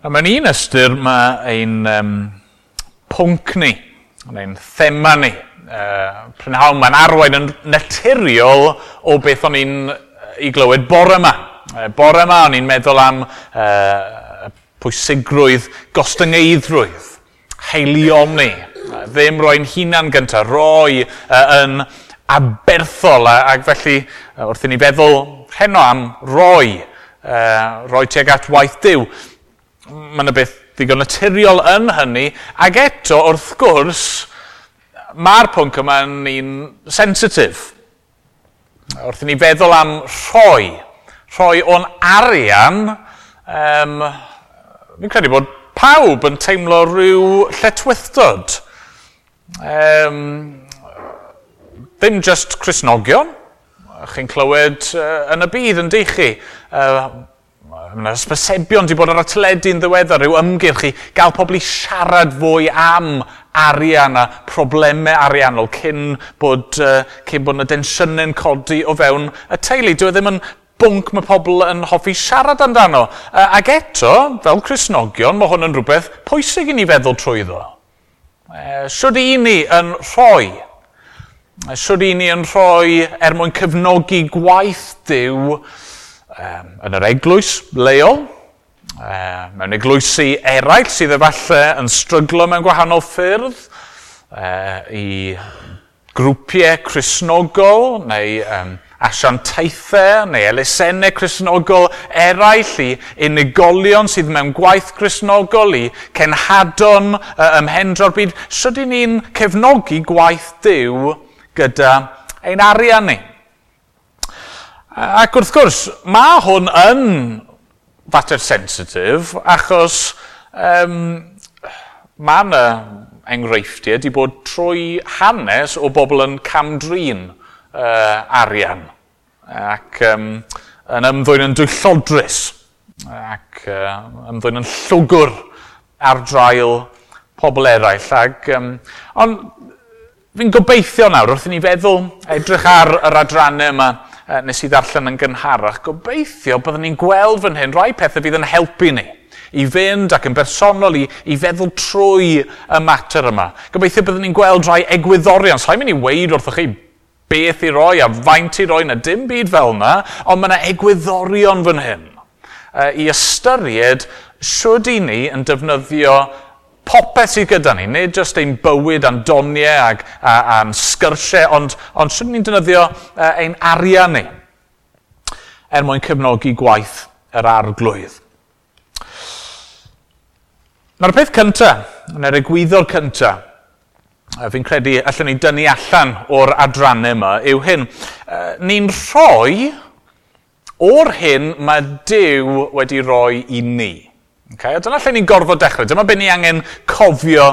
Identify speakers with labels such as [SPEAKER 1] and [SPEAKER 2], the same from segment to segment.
[SPEAKER 1] A mewn un ystyr mae ein um, pwnc ni, ein thema ni, uh, prynhawn mae'n arwain yn naturiol o beth o'n i'n i glywed bore yma. Uh, bore yma o'n i'n meddwl am uh, pwysigrwydd gostyngeidrwydd, heilioni, uh, ddim roi'n hunan gyntaf, roi uh, yn aberthol ac felly wrth i ni feddwl heno am roi, uh, roi tuag at waith diw mae yna beth ddigon naturiol yn hynny, ac eto wrth gwrs, mae'r pwnc yma yn un sensitif. Wrth i ni feddwl am rhoi, rhoi o'n arian, um, fi'n credu bod pawb yn teimlo rhyw lletwythdod. Um, ddim just Cresnogion, chi'n clywed uh, yn y bydd yn deichu. Uh, Mae ysbysebion wedi bod ar y teledu'n ddiweddar, rhyw ymgyrch i gael pobl i siarad fwy am arian a problemau ariannol cyn bod, uh, cyn bod yna densiynau'n codi o fewn y teulu. Dwi e ddim yn bwnc mae pobl yn hoffi siarad amdano. Uh, ac eto, fel Cresnogion, mae hwn yn rhywbeth pwysig i ni feddwl trwyddo. Uh, Siwr i ni yn rhoi Siwr i ni yn rhoi er mwyn cefnogi gwaith diw um, yn yr eglwys leol, uh, mewn eglwysi eraill sydd efallai yn stryglo mewn gwahanol ffyrdd, uh, i grwpiau chrysnogol neu um, asiantaethau neu elusennau chrysnogol eraill i unigolion sydd mewn gwaith chrysnogol i cenhadon uh, ymhendro'r byd. Sydyn ni'n cefnogi gwaith Dyw gyda ein arian ni? Ac wrth gwrs, mae hwn yn fater sensitif, achos um, mae yna enghreifftiau wedi bod trwy hanes o bobl yn camdrin uh, arian ac um, yn ymddwyn yn dwyllodrus ac uh, ymddwyn yn llwgwr ar drail pobl eraill. Ac, um, ond fi'n gobeithio nawr wrth i ni feddwl edrych ar yr adrannau yma nes i ddarllen yn gynharach, gobeithio byddwn ni'n gweld fan hyn rai pethau bydd yn helpu ni i fynd ac yn bersonol i, i feddwl trwy y mater yma. Gobeithio byddwn ni'n gweld rai egwyddorion. Sa'n mynd i weid wrthoch chi beth i roi a faint i roi na dim byd fel yna, ond mae yna egwyddorion fan hyn. Uh, I ystyried, siwyd i ni yn defnyddio popeth sydd gyda ni, nid jyst ein bywyd a'n doniau ac a, a'n sgyrsiau, ond, ond swn ni'n defnyddio uh, ein arian ni er mwyn cefnogi gwaith yr arglwydd. Na'r peth cyntaf, neu'r egwyddor cyntaf, e, fi'n credu allan ni dynnu allan o'r adrannau yma, yw hyn. E, ni'n rhoi o'r hyn mae Dyw wedi rhoi i ni. Okay? A dyna lle ni'n gorfod dechrau. Dyma beth ni angen cofio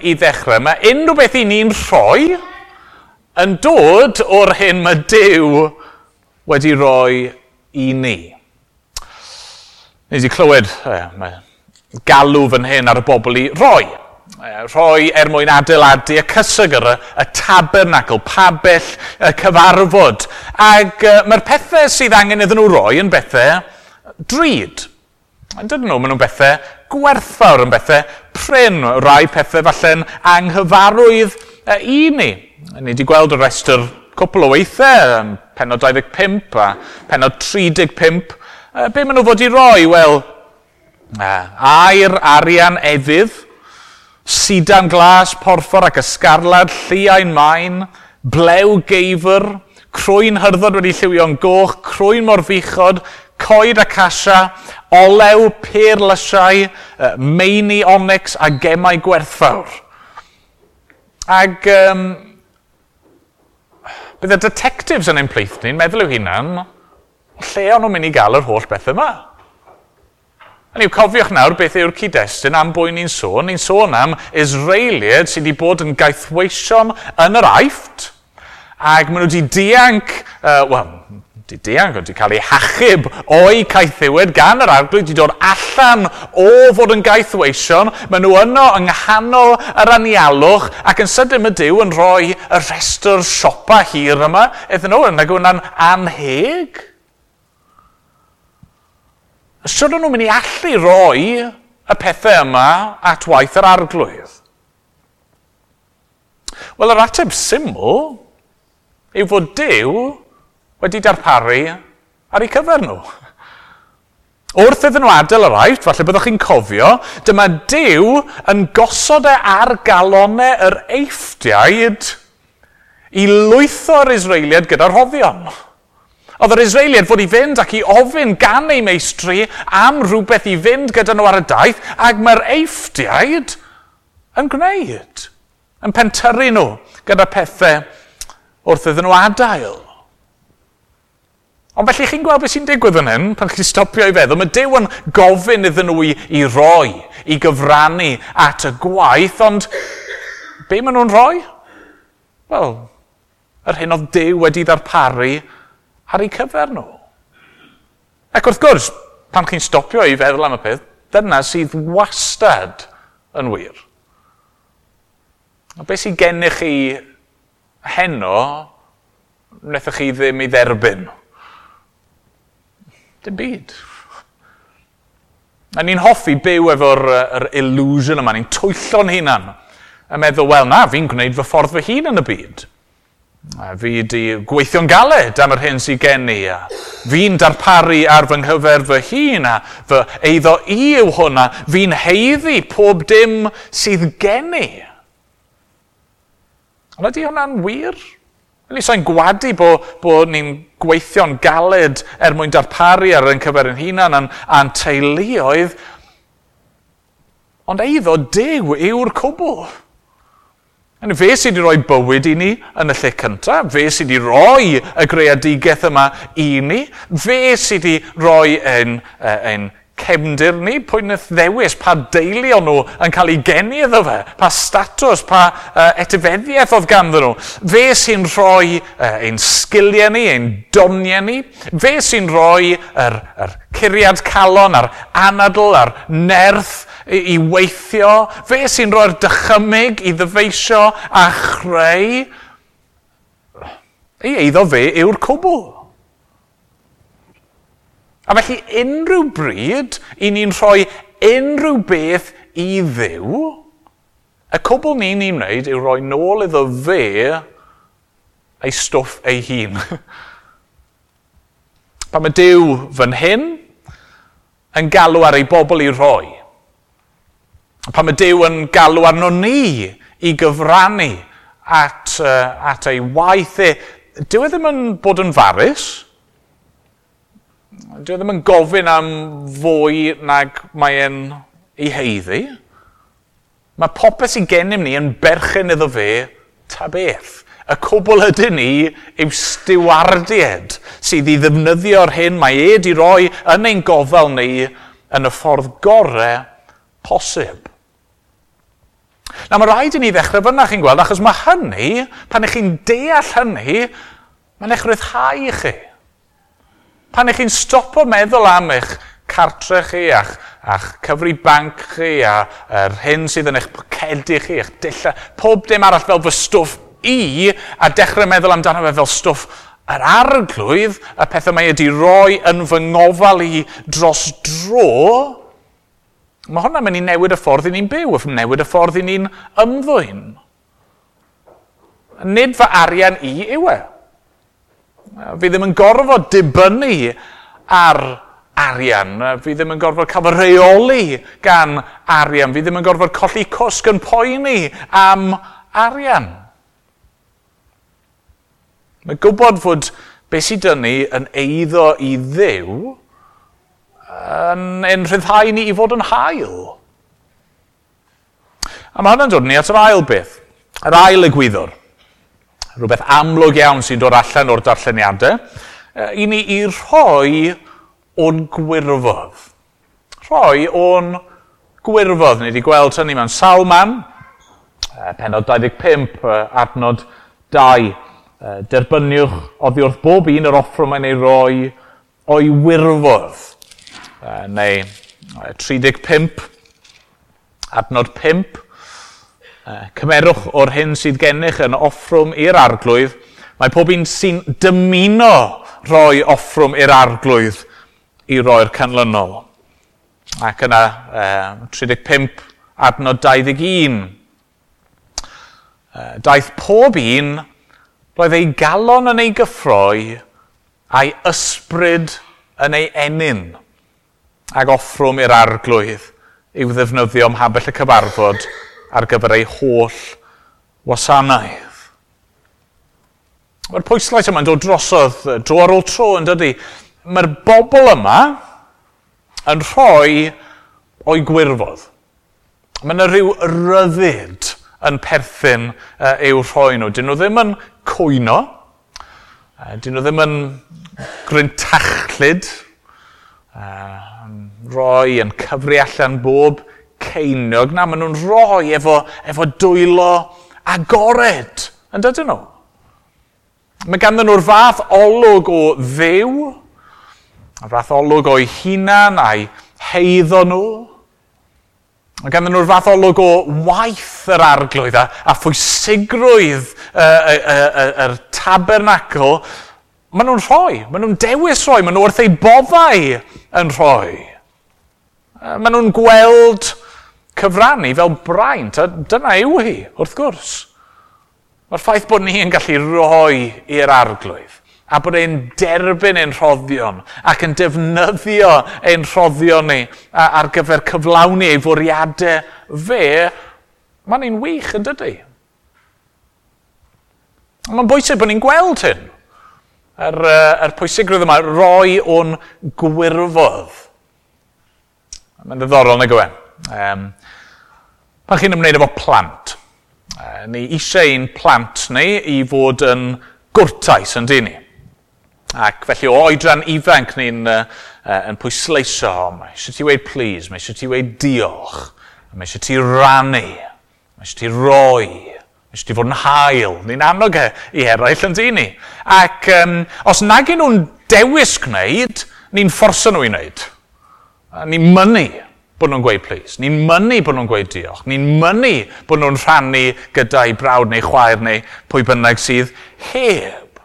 [SPEAKER 1] i ddechrau. Mae unrhyw beth i ni'n rhoi yn dod o'r hyn mae Dyw wedi roi i ni. Ni wedi clywed eh, galw fan hyn ar y bobl i roi. Eh, roi er mwyn adeiladu y cysig ar y, y tabernacl, pabell y cyfarfod. Ac eh, mae'r pethau sydd angen iddyn nhw roi yn bethau drud Ond Dydyn nhw, maen nhw'n bethau gwerthfawr yn bethau pryn, rai pethau falle'n anghyfarwydd e, i ni. Ni wedi gweld y restr cwpl o weithiau, penod 25 a penod 35. E, be maen nhw fod i roi? Wel, e, air, arian, efydd, sidan glas, porffor ac ysgarlad, lliau'n main, blew geifr, crwy'n hyrddod wedi lliwio'n goch, crwy'n mor fichod, coed ac asia, olew, perlysiau, meini onyx a gemau gwerthfawr. Ac um, bydd y detectives yn ein pleith ni'n meddwl yw hunan, lle o'n nhw'n mynd i gael yr holl beth yma? Yn i'w cofiwch nawr beth yw'r cyd-destun am bwy ni'n sôn. Ni'n sôn am Israeliad sydd wedi bod yn gaethweision yn yr aifft, ac maen nhw wedi dianc, uh, wel, wedi deang, wedi cael ei hachub o'i caethiwyd gan yr arglwydd, wedi dod allan o fod yn gaethweision, maen nhw yno yng nghanol yr anialwch ac yn sydyn y diw yn rhoi y restr siopa hir yma, iddyn nhw, yn hwnna'n anheg. Sut nhw'n mynd i allu roi y pethau yma at waith yr arglwydd? Wel, yr ateb syml yw fod Dyw wedi darparu ar eu cyfer nhw. Wrth iddyn nhw adael yr aifft, falle byddwch chi'n cofio, dyma Dyw yn gosod e ar galonau yr eifftiaid i lwytho'r Israeliad gyda'r hoddion. Oedd yr Israeliad fod i fynd ac i ofyn gan ei meistri am rhywbeth i fynd gyda nhw ar y daith, ac mae'r eifftiaid yn gwneud, yn pentyru nhw gyda pethau wrth iddyn nhw adael. Ond felly chi'n gweld beth sy'n digwydd yn hyn, pan chi'n stopio i feddwl, mae Dyw yn gofyn iddyn nhw i, i roi, i gyfrannu at y gwaith, ond be maen nhw'n rhoi? Wel, yr hyn oedd Dyw wedi ddarparu ar eu cyfer nhw. Ac wrth gwrs, pan chi'n stopio i feddwl am y peth, dyna sydd wastad yn wir. A beth sy'n gennych chi heno, wnaethoch chi ddim i dderbyn? Dim byd. A ni'n hoffi byw efo'r er illusion yma, ni'n twyllo'n hunan. A meddwl, wel na, fi'n gwneud fy ffordd fy hun yn y byd. A fi wedi gweithio'n galed am yr hyn sy'n gen i. Fi'n darparu ar fy nghyfer fy hun a fy eiddo i yw hwnna. Fi'n heiddi pob dim sydd gen i. Ond ydy hwnna'n wir? Felly sa'n gwadu bod, bod ni'n gweithio'n galed er mwyn darparu ar ein cyfer yn hunan a'n, an teuluoedd. Ond eiddo, dew yw'r cwbl. Yn fe sydd wedi rhoi bywyd i ni yn y lle cyntaf, fe sydd wedi rhoi y greadigaeth yma i ni, fe sydd wedi rhoi ein, e, ein cefndir ni, pwy wnaeth ddewis, pa deuluon nhw yn cael ei geni iddo fe, pa statws, pa uh, etifeddiaeth oedd ganddyn nhw. Fe sy'n rhoi uh, ein sgiliau ni, ein doniau ni, fe sy'n rhoi yr, yr curiad calon, a'r anadl, a'r nerth i, i weithio, fe sy'n rhoi'r dychymyg i ddyfeisio a chreu. Ei eiddo fe yw'r cwbl. A felly unrhyw bryd i ni'n rhoi unrhyw beth i ddiw, y cwbl ni'n ni'n wneud yw rhoi nôl iddo fe ei stwff ei hun. Pan mae Dyw fan hyn yn galw ar ei bobl i roi. Pan mae Dyw yn galw arno ni i gyfrannu at, uh, at ei waith e, dyw e ddim yn bod yn farus dwi ddim yn gofyn am fwy nag mae e'n ei heiddi. Mae popeth sy'n gennym ni yn berchen iddo fe ta beth. Y cwbl ydyn ni yw stiwardied sydd i ddefnyddio'r hyn mae e di roi yn ein gofal ni yn y ffordd gorau posib. Na mae rhaid i ni ddechrau fyna chi'n gweld, achos mae hynny, pan ych chi'n deall hynny, mae'n eich rhyddhau i chi. Pan eich chi'n stopo meddwl am eich cartre chi a'ch, ach cyfri banc chi a yr hyn sydd yn eich pocedi chi, eich dilla, pob dim arall fel fy stwff i a dechrau meddwl amdano fe fel stwff yr arglwydd, y pethau mae wedi roi yn fy ngofal i dros dro, mae hwnna'n mynd i newid y ffordd i ni'n byw, yn newid y ffordd i ni'n ymddwyn. Nid fy arian i yw e. Fi ddim yn gorfod dibynnu ar arian. Fi ddim yn gorfod cael fy reoli gan arian. Fi ddim yn gorfod colli cwsg yn poeni am arian. Mae gwybod fod beth sydd dyn ni yn eiddo i ddew yn, yn rhyddhau ni i fod yn hael. A mae hwnna'n dod ni at yr ail beth, yr ail egwyddor rhywbeth amlwg iawn sy'n dod allan o'r darlleniadau, i ni i rhoi o'n gwirfodd. Rhoi o'n gwirfodd. Ni wedi gweld hynny mewn Salman, penod 25, adnod 2. Derbyniwch oddi wrth bob un yr offro mae'n ei roi o'i wirfodd. Neu 35, adnod 5, Cymerwch o'r hyn sydd gennych yn offrwm i'r arglwydd. Mae pob un sy'n dymuno rhoi offrwm i'r arglwydd i roi'r canlynol. Ac yna eh, 35 adnod 21. Eh, daeth pob un roedd ei galon yn ei gyffroi a'i ysbryd yn ei enyn ac offrwm i'r arglwydd i'w ddefnyddio ym habell y cyfarfod ar gyfer ei holl wasanaeth. Mae'r pwyslais yma'n dod drosodd dro ar ôl tro yn dydy. Mae'r bobl yma yn rhoi o'i gwirfodd. Mae yna rhyw ryddid yn perthyn uh, i'w rhoi nhw. Dyn nhw ddim yn cwyno, uh, dyn nhw ddim yn gryntachlyd, uh, roi yn cyfri allan bob ceinog na, maen nhw'n rhoi efo, efo dwylo agored. Yn dydyn nhw? Mae ganddyn nhw'r fath olwg o ddew, a fath olwg o'i hunan a'i heiddo nhw. Mae ganddyn nhw'r fath olwg o waith yr arglwydd a, a phwysigrwydd yr tabernacl. Maen nhw'n rhoi, maen nhw'n dewis rhoi, maen nhw wrth ei boddau yn rhoi. Maen nhw'n gweld cyfrannu fel braint, a dyna yw hi, wrth gwrs. Mae'r ffaith bod ni yn gallu rhoi i'r arglwydd a bod e'n derbyn ein rhoddion ac yn defnyddio ein rhoddion ni ar gyfer cyflawni ei fwriadau fe, mae'n un wych yn dydy. Mae'n bwysig bod ni'n gweld hyn. Yr, er, er pwysigrwydd yma, roi o'n gwirfodd. Mae'n ddiddorol, neu gwen. Um, Pan chi'n ymwneud efo plant, ni eisiau ein plant ni i fod yn gwrtais yn dyn ni. Ac felly o oedran ifanc ni'n uh, uh, yn pwysleisio, mae eisiau ti weid please, mae eisiau ti weid diolch, mae eisiau ti rannu, mae eisiau ti roi, mae eisiau ti fod yn hael, ni'n annog e i eraill yn dyn ni. Ac um, os nag nhw'n dewis gwneud, ni'n fforso nhw i wneud. Ni'n mynnu bod nhw'n gweud please. Ni'n mynnu bod nhw'n gweud diolch. Ni'n mynnu bod nhw'n rhannu gyda'i brawd neu chwaer neu pwy bynnag sydd heb.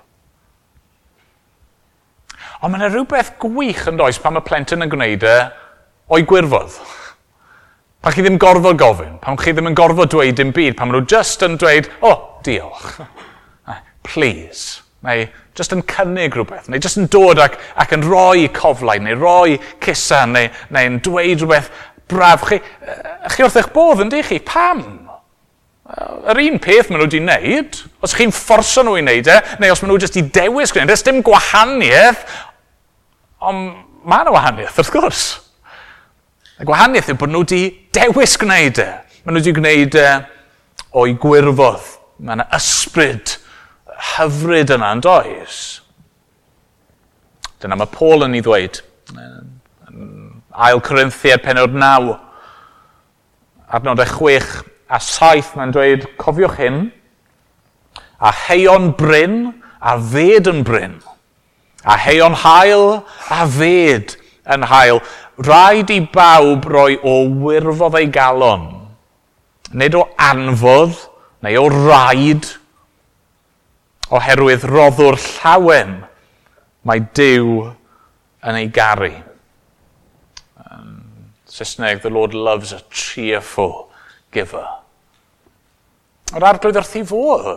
[SPEAKER 1] Ond mae yna rhywbeth gwych yn does pan mae plentyn yn gwneud e o'i gwirfodd. Pan chi ddim gorfod gofyn, pan chi ddim yn gorfod dweud dim byd, pan maen nhw just yn dweud, o, oh, diolch, please neu jyst yn cynnig rhywbeth, neu jyst yn dod ac, ac yn rhoi coflau, neu rhoi cusan, neu, neu'n dweud rhywbeth braf. Chi, chi wrth eich bodd, ynddi chi? Pam? Yr un peth maen nhw wedi wneud, os chi'n fforso nhw i wneud e, neu os maen nhw jyst i dewis gwneud ys dim gwahaniaeth, ond mae yna wahaniaeth wrth gwrs. Y gwahaniaeth yw bod nhw wedi dewis gwneud e. Maen nhw wedi gwneud e o'i gwirfodd. Mae yna ysbryd hyfryd yna yn does. Dyna mae Paul yn ei ddweud. Ail Corinthiad penod 9, e chwech a saith mae'n dweud, cofiwch hyn, a heion bryn a fed yn bryn, a heion hael a fed yn hael. Rhaid i bawb roi o wirfodd ei galon, nid o anfodd neu o raid, oherwydd roddwr llawen mae Dyw yn ei garu. Um, Saesneg, the Lord loves a cheerful giver. Yr arglwydd wrth i fodd,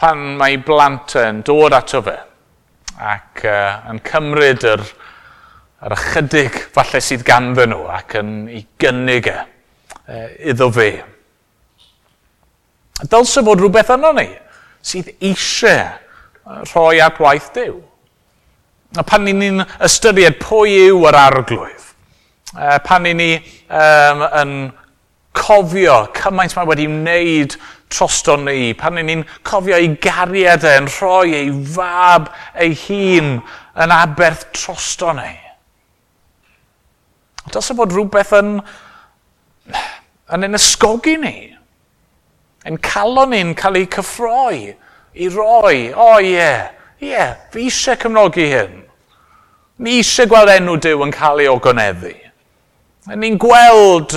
[SPEAKER 1] pan mae blant yn dod ato fe ac uh, yn cymryd yr, yr ychydig falle sydd ganddyn nhw ac yn ei gynnig e, uh, iddo fe. Dylse fod rhywbeth yno ni sydd eisiau rhoi at waith Dyw. A pan ni'n ystyried pwy yw yr arglwydd, e, pan ni'n ni, um, yn cofio cymaint mae wedi wneud trosto ni, pan ni'n cofio ei gariad e yn rhoi ei fab ei hun yn aberth trosto ni. Dylse fod rhywbeth yn, yn yn ysgogi ni yn calon ni'n cael ei cyffroi, i roi, o oh, ie, yeah, ie, yeah, fi eisiau cymnogi hyn. Ni eisiau gweld enw Dyw yn cael ei ogoneddu. Ni'n gweld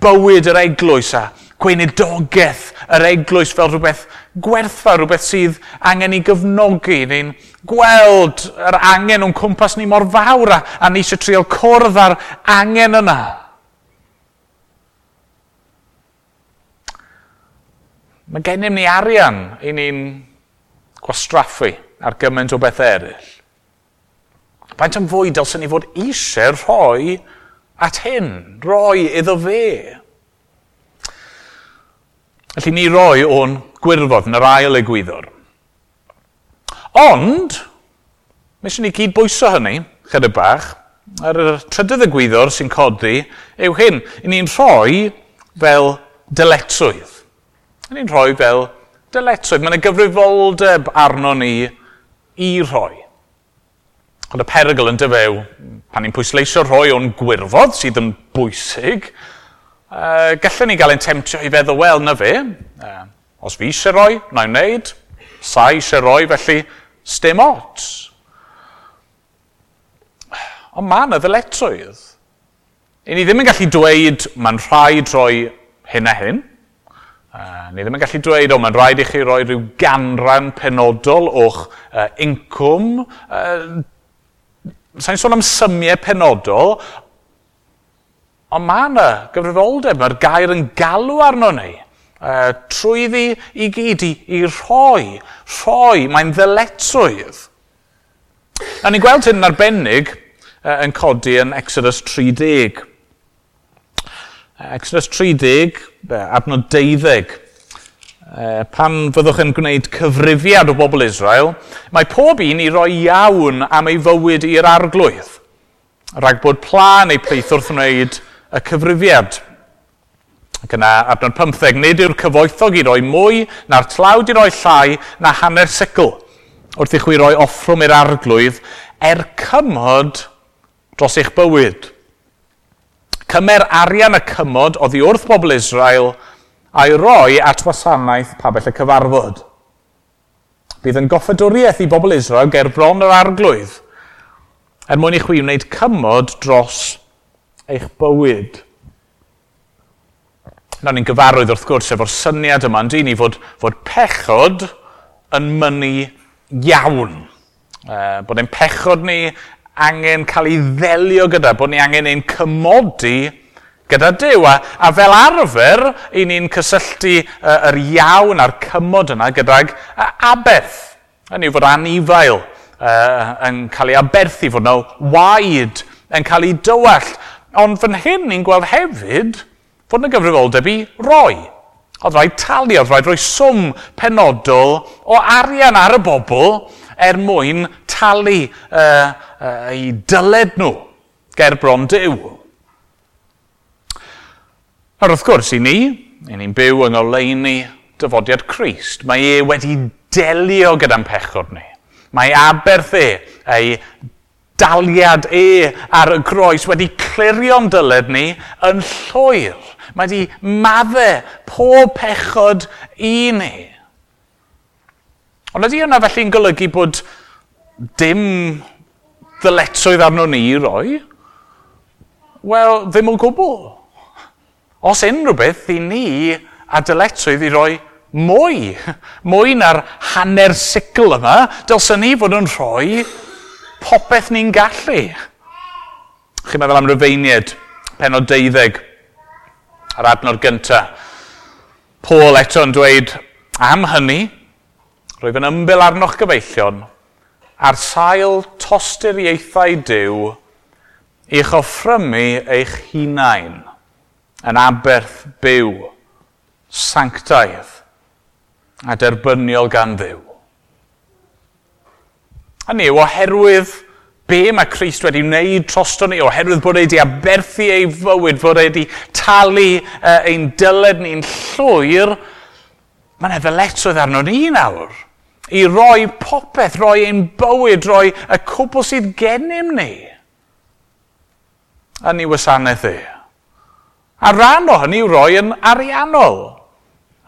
[SPEAKER 1] bywyd yr eglwys a gweinidogaeth yr eglwys fel rhywbeth gwerthfa, rhywbeth sydd angen i gyfnogi. Ni'n gweld yr angen o'n cwmpas ni mor fawr a, a ni eisiau trio cwrdd ar angen yna. mae gennym ni arian i ni'n gwastraffu ar gymaint o beth eraill. Faint am fwy dylsyn ni fod eisiau rhoi at hyn, rhoi iddo fe. Felly ni roi o'n gwirfodd yn yr ail egwyddor. Ond, mis ni gyd bwyso hynny, chydig bach, ar y trydydd egwyddor sy'n codi, yw hyn, i ni'n rhoi fel dyletswydd da ni'n rhoi fel dyletswydd. Mae yna gyfrifoldeb arno ni i rhoi. Ond y perygl yn dyfew, pan ni'n pwysleisio rhoi o'n gwirfodd sydd yn bwysig, uh, gallwn ni gael ein temtio i feddwl, wel, na fe, uh, os fi eisiau rhoi, na i wneud, sa eisiau rhoi, felly stem ot. Ond mae yna ddyletswydd. I ni ddim yn gallu dweud, mae'n rhaid rhoi hyn a hyn, Uh, ni ddim yn gallu dweud, o, mae'n rhaid i chi roi rhyw ganran penodol o'ch uh, incwm. Uh, Sa'n sôn am symiau penodol, ond mae yna gyfrifoldeb, mae'r gair yn galw arno ni. Uh, trwyddi i gyd i, i rhoi, rhoi, mae'n ddyletswydd. A ni'n gweld hyn yn arbennig uh, yn codi yn Exodus 30. Exodus 30, adnod 12. E, pan fyddwch yn gwneud cyfrifiad o bobl Israel, mae pob un i roi iawn am ei fywyd i'r arglwydd, rhag bod pla neu pleith wrth wneud y cyfrifiad. Ac yna adnod 15, nid yw'r cyfoethog i roi mwy na'r tlawd i roi llai na hanner sicl wrth i chwi roi offrwm i'r arglwydd er cymod dros eich bywyd cymer arian y cymod oddi wrth bobl Israel a'i roi at wasanaeth pabell y cyfarfod. Bydd yn goffadwriaeth i bobl Israel ger bron yr arglwydd er mwyn i chwi wneud cymod dros eich bywyd. Na ni'n gyfarwydd wrth gwrs efo'r syniad yma yn dyn ni fod, fod pechod yn mynnu iawn. E, bod ein pechod ni angen cael ei ddelio gyda, bod ni angen ein cymodi gyda Dyw. A, a fel arfer, i ni'n cysylltu uh, yr iawn a'r cymod yna gydag uh, abeth. Hynny yw fod anifail uh, yn cael ei aberthu, fod yna waid yn cael ei dywallt. Ond fan hyn ni'n gweld hefyd fod yna gyfrifoldeb i roi. Oedd rhaid talu, oedd rhaid rhoi swm penodol o arian ar y bobl er mwyn talu uh, uh, eu dyled nhw ger bron dew. Ar wrth gwrs i ni, i ni'n byw yng ngoleuni dyfodiad Christ, mae e wedi delio gyda'n pechod ni. Mae aberth e, ei daliad e ar y groes wedi clirio'n dyled ni yn llwyr. Mae wedi maddau pob pechod i ni. Ond ydy hwnna felly'n golygu bod dim ddyletswydd arno ni roi? Wel, ddim o gwbl. Os unrhyw beth, i ni a dyletswydd i roi mwy. Mwy na'r hanner sicl yma, dylsyn ni fod yn rhoi popeth ni'n gallu. Chi'n meddwl am Rufeiniad, pen o deuddeg, yr adnod gyntaf. Paul eto yn dweud, am hynny, roedd yn ymbyl arnoch gyfeillion, ar sail tosturiaethau diw i'ch offrymu eich hunain yn aberth byw, sanctaidd a derbyniol gan ddiw. Hynny yw, oherwydd be mae Christ wedi wneud trosto ni, oherwydd bod e wedi aberthu ei fywyd, bod e wedi talu uh, ein dyled ni'n llwyr, mae'n efelytsoedd arno ni nawr i roi popeth, roi ein bywyd, roi y cwbl sydd gennym ni yn ei wasanaeth e. A rhan o hynny yw roi yn ariannol.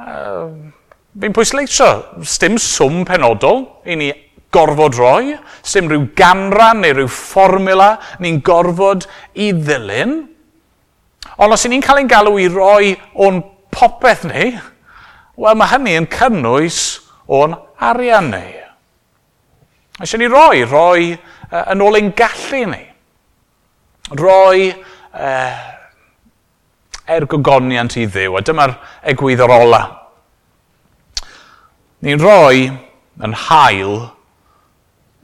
[SPEAKER 1] Uh, Fi'n pwysleisio, sdim swm penodol i ni gorfod roi, sdim rhyw ganran neu rhyw fformula ni'n gorfod i ddilyn. Ond os ni'n cael ein galw i roi o'n popeth ni, wel mae hynny yn cynnwys o'n arian ni. Eisiau ni roi, roi uh, yn ôl ein gallu ni. Roi uh, ergogoniant i ddew, a dyma'r egwyddor ola. Ni'n roi yn hael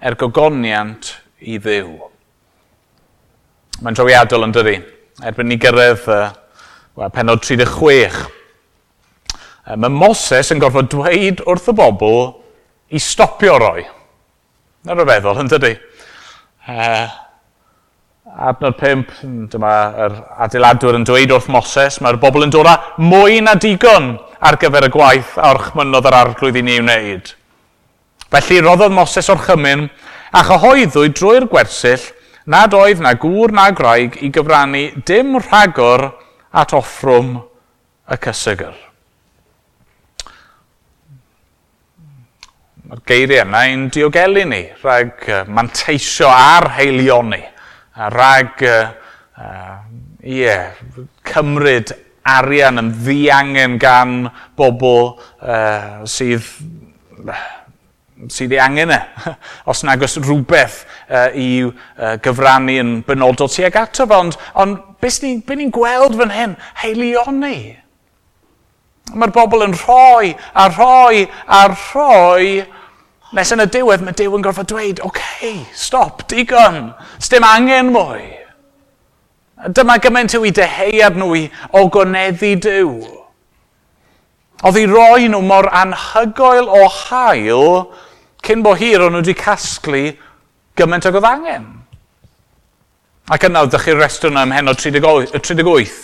[SPEAKER 1] ergogoniant i ddew. Mae'n drawiadol yn dydi, erbyn ni gyrraedd uh, well, penod 36. Mae Moses yn gorfod dweud wrth y bobl i stopio roi. Na'r feddwl yn dydy. Uh, adnod 5, hmm, dyma yr adeiladwr yn dweud wrth Moses, mae'r bobl yn dod â mwy na digon ar gyfer y gwaith a orchmynodd yr arglwydd i ni wneud. Felly roddodd Moses o'r chymyn a chyhoeddwyd drwy'r gwersyll nad oedd na gŵr na graig i gyfrannu dim rhagor at offrwm y cysygr. Mae'r geiriau yna yn diogelu ni, rhag uh, manteisio ar heilio ni, a rhag uh, uh, yeah, cymryd arian yn ddiangen gan bobl uh, sydd sydd ei angen e. Os nag oes rhywbeth uh, i uh, gyfrannu yn benodol tuag ato fo, ond, ond beth ni'n ni, be ni gweld fan hyn? Heilion ni. Mae'r bobl yn rhoi a rhoi a rhoi Nes yn y diwedd mae Dyw yn gorfod dweud, oce, okay, stop, digon, sdim angen mwy. Dyma gymaint yw i deheuad nhw i ogoneddu Dyw. Oedd i roi nhw mor anhygoel o hael cyn bo hir o'n nhw wedi casglu gymaint ag oedd angen. Ac yna, ddech chi'r restr yna ym hen o 38,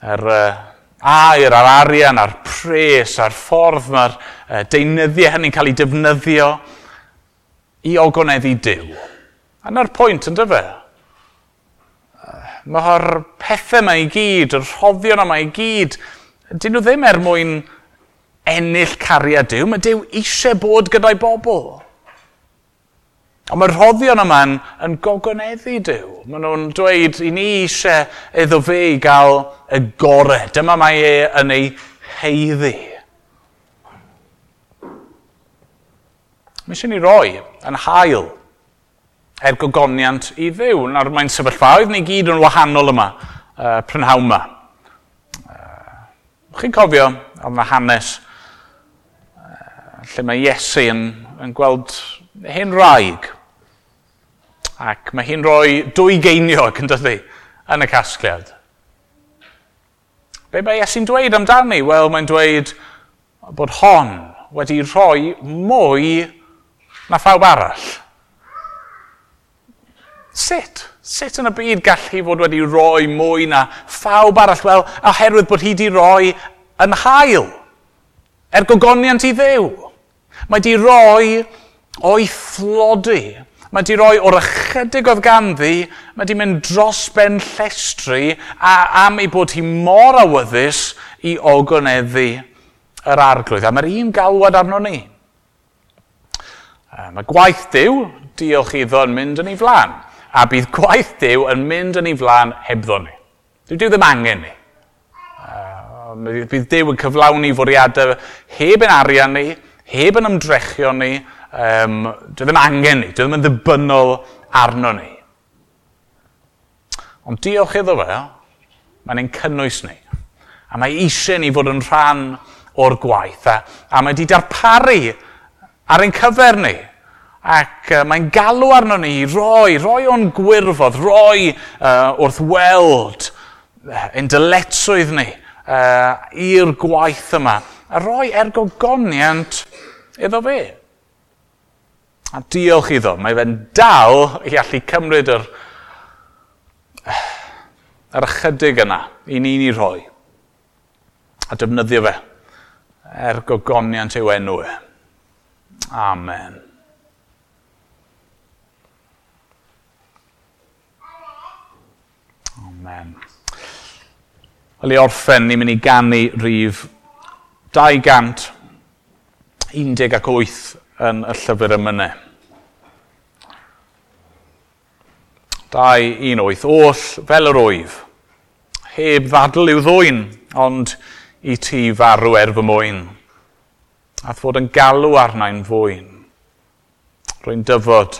[SPEAKER 1] yr er, uh, air a'r arian a'r pres a'r ffordd mae'r e, uh, deunyddiau hynny'n cael ei defnyddio i ogoneddu Dyw. A na'r pwynt yn dyfa. E, mae'r pethau mae i gyd, yr rhoddion yma i gyd, dyn nhw ddim er mwyn ennill cariad Dyw, mae Dyw eisiau bod gyda'i bobl. Ond mae'r rhoddion yma'n yn gogoneddu Dyw. Maen nhw'n dweud i ni eisiau iddo fe i gael y gorau. Dyma mae e yn ei heiddi. Mae eisiau ni roi yn hael er gogoniant i ddew. Nawr mae'n sefyllfaoedd ni gyd yn wahanol yma, uh, prynhawn yma. Uh, chi'n cofio am y hanes uh, lle mae Iesu yn, yn gweld hen raig Ac mae hi'n rhoi dwy geiniog yn dyddi yn y casgliad. Be mae Iesu'n dweud amdani? Wel, mae'n dweud bod hon wedi rhoi mwy na phawb arall. Sut? Sut yn y byd gall hi fod wedi rhoi mwy na phawb arall? Wel, oherwydd bod hi wedi rhoi yn hael. Er gogoniant i ddew. Mae wedi rhoi o'i thlodi. Mae di roi o'r ychydig oedd ganddi, mae di mynd dros ben llestri a am ei bod hi mor awyddus i ogoneddu yr arglwydd. A mae'r un galwad arno ni. Mae gwaith diw, diolch iddo, yn mynd yn ei flan. A bydd gwaith diw yn mynd yn ei flan hebddo ni. Dwi Dyw ddim angen ni. Bydd diw yn cyflawni fwriadau heb yn arian ni, heb yn ymdrechion ni, um, dwi ddim angen ni, dwi ddim yn ddibynnol arno ni. Ond diolch iddo fe, mae'n ein cynnwys ni. A mae eisiau ni fod yn rhan o'r gwaith. A, a mae wedi darparu ar ein cyfer ni. Ac uh, mae'n galw arno ni i roi, roi o'n gwirfodd, roi uh, wrth weld ein dyletswydd ni uh, i'r gwaith yma. A roi ergogoniant iddo fe. A diolch iddo, mae fe'n dal i allu cymryd yr, yr ychydig yna i ni'n ei roi a defnyddio fe er gogoniant yw enw e. Amen. Amen. Wel i orffen, ni'n mynd i gannu rhif 200, 18 yn y llyfr ymynau. 2, 1, 8. Oll fel yr oif, heb ddadl i'w ddwyn, ond i ti farw er fy mwyn. A fod yn galw arna'n fwyn. Rwy'n dyfod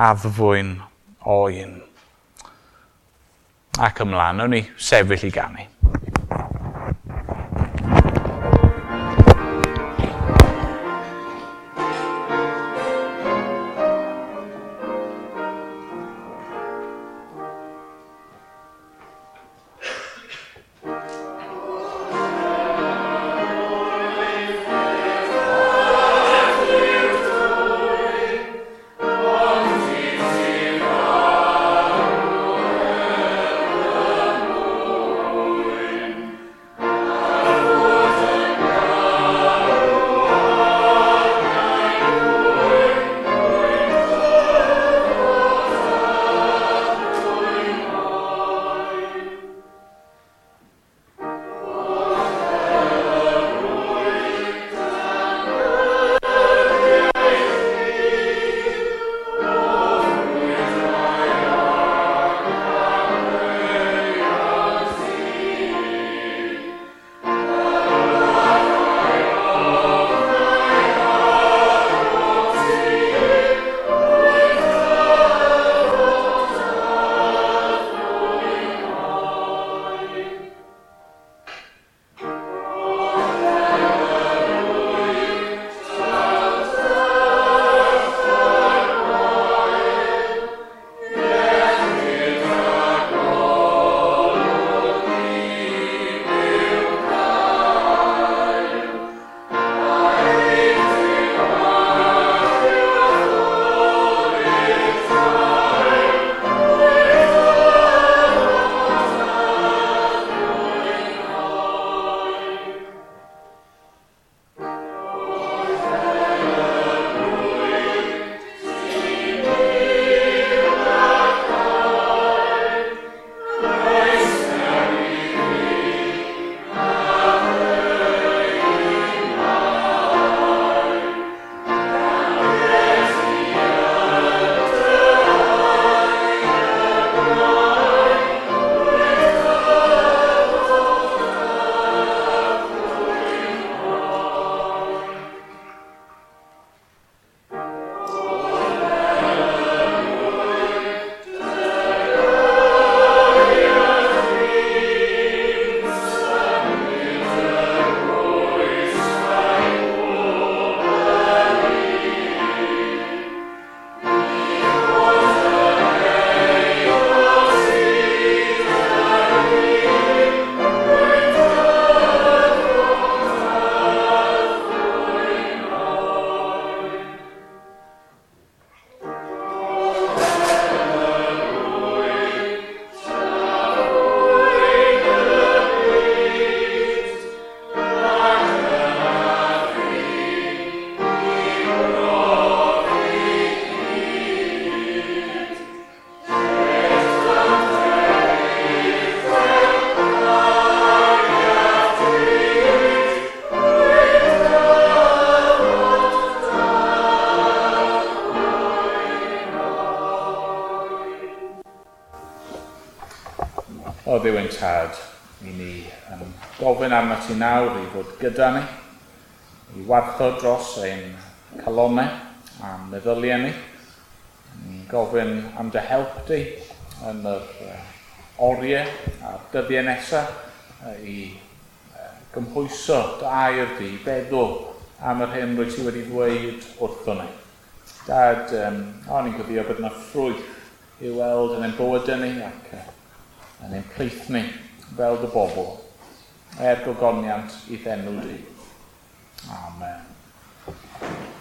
[SPEAKER 1] addfwyn oen. Ac ymlaen, o'n i sefyll i ganu. byw ein tad i ni yn gofyn am y ti nawr i fod gyda ni, i warcho dros ein calonau a meddyliau ni. Ni'n gofyn am dy help di yn yr oriau a'r dyddiau nesaf i gymhwyso dy air di, i feddwl am yr hyn rwy ti wedi dweud wrtho ni. Dad, um, o'n i'n gofio bod yna ffrwyth i weld yn ein bywydau ni ac uh, yn ein plith ni fel dy bobl er gogoniant i ddenw di. Amen.